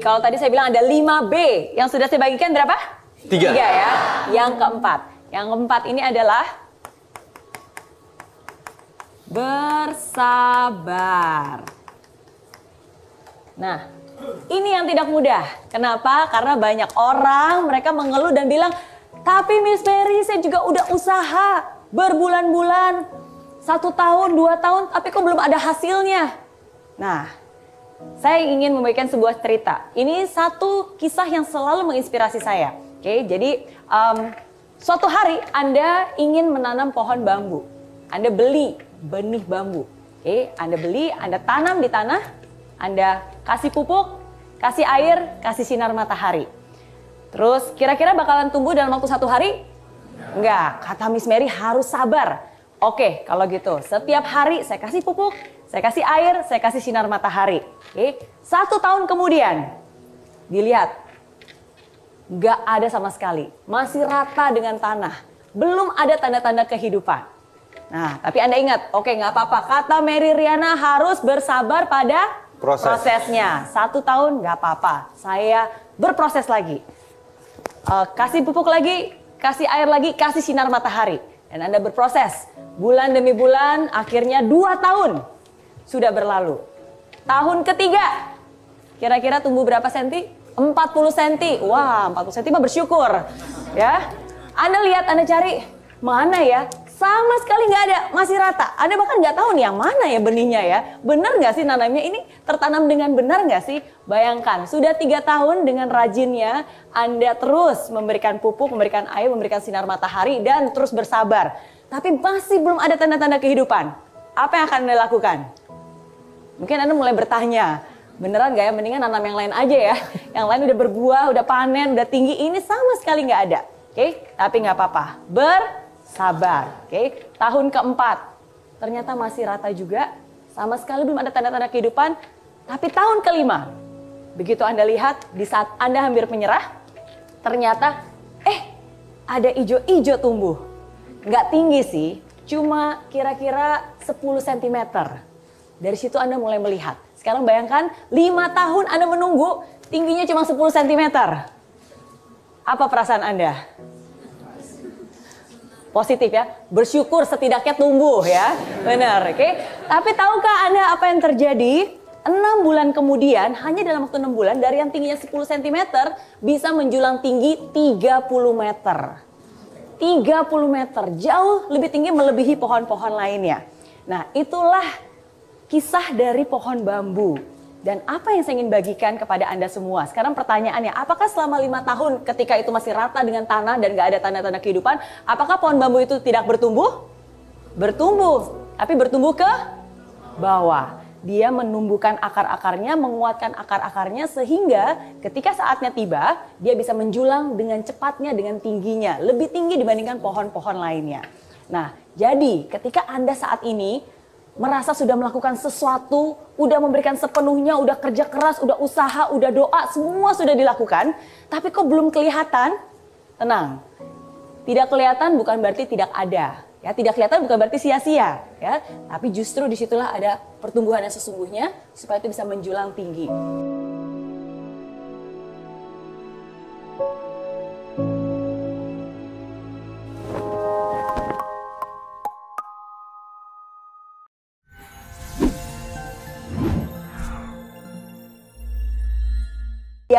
Kalau tadi saya bilang ada 5B, yang sudah saya bagikan berapa? Tiga. Tiga ya. Yang keempat. Yang keempat ini adalah bersabar. Nah, ini yang tidak mudah. Kenapa? Karena banyak orang mereka mengeluh dan bilang, tapi Miss Mary saya juga udah usaha berbulan-bulan, satu tahun, dua tahun, tapi kok belum ada hasilnya. Nah, saya ingin membagikan sebuah cerita. Ini satu kisah yang selalu menginspirasi saya. Oke, jadi um, suatu hari Anda ingin menanam pohon bambu. Anda beli benih bambu. Oke, Anda beli, Anda tanam di tanah, Anda kasih pupuk, kasih air, kasih sinar matahari. Terus kira-kira bakalan tumbuh dalam waktu satu hari? Enggak, kata Miss Mary harus sabar. Oke, kalau gitu setiap hari saya kasih pupuk, saya kasih air, saya kasih sinar matahari. Oke, satu tahun kemudian dilihat nggak ada sama sekali, masih rata dengan tanah, belum ada tanda-tanda kehidupan. Nah, tapi anda ingat, oke nggak apa-apa. Kata Mary Riana harus bersabar pada Proses. prosesnya. Satu tahun nggak apa-apa. Saya berproses lagi. Uh, kasih pupuk lagi, kasih air lagi, kasih sinar matahari. Dan Anda berproses. Bulan demi bulan, akhirnya dua tahun sudah berlalu. Tahun ketiga, kira-kira tumbuh berapa senti? 40 senti. Wah, 40 senti mah bersyukur. Ya. Anda lihat, Anda cari, mana ya? Sama sekali nggak ada, masih rata. Anda bahkan nggak tahu nih yang mana ya benihnya ya. Benar nggak sih nanamnya ini tertanam dengan benar nggak sih? Bayangkan, sudah tiga tahun dengan rajinnya Anda terus memberikan pupuk, memberikan air, memberikan sinar matahari, dan terus bersabar. Tapi masih belum ada tanda-tanda kehidupan. Apa yang akan Anda lakukan? Mungkin Anda mulai bertanya, beneran gak ya mendingan nanam yang lain aja ya. Yang lain udah berbuah, udah panen, udah tinggi, ini sama sekali nggak ada. Oke, tapi nggak apa-apa. Bersabar. Oke, tahun keempat ternyata masih rata juga, sama sekali belum ada tanda-tanda kehidupan. Tapi tahun kelima, begitu Anda lihat di saat Anda hampir menyerah, ternyata eh ada ijo-ijo tumbuh. Nggak tinggi sih, cuma kira-kira 10 cm. Dari situ Anda mulai melihat. Sekarang bayangkan 5 tahun Anda menunggu, tingginya cuma 10 cm. Apa perasaan Anda? Positif ya, bersyukur setidaknya tumbuh ya, benar, oke. Tapi tahukah Anda apa yang terjadi? 6 bulan kemudian, hanya dalam waktu 6 bulan, dari yang tingginya 10 cm, bisa menjulang tinggi 30 meter. 30 meter, jauh lebih tinggi melebihi pohon-pohon lainnya. Nah itulah kisah dari pohon bambu. Dan apa yang saya ingin bagikan kepada Anda semua? Sekarang pertanyaannya, apakah selama lima tahun ketika itu masih rata dengan tanah dan gak ada tanda-tanda kehidupan, apakah pohon bambu itu tidak bertumbuh? Bertumbuh, tapi bertumbuh ke bawah. Dia menumbuhkan akar-akarnya, menguatkan akar-akarnya sehingga ketika saatnya tiba, dia bisa menjulang dengan cepatnya, dengan tingginya. Lebih tinggi dibandingkan pohon-pohon lainnya. Nah, jadi ketika Anda saat ini merasa sudah melakukan sesuatu, udah memberikan sepenuhnya, udah kerja keras, udah usaha, udah doa, semua sudah dilakukan, tapi kok belum kelihatan? Tenang. Tidak kelihatan bukan berarti tidak ada. Ya, tidak kelihatan bukan berarti sia-sia, ya. Tapi justru di situlah ada pertumbuhan yang sesungguhnya supaya itu bisa menjulang tinggi.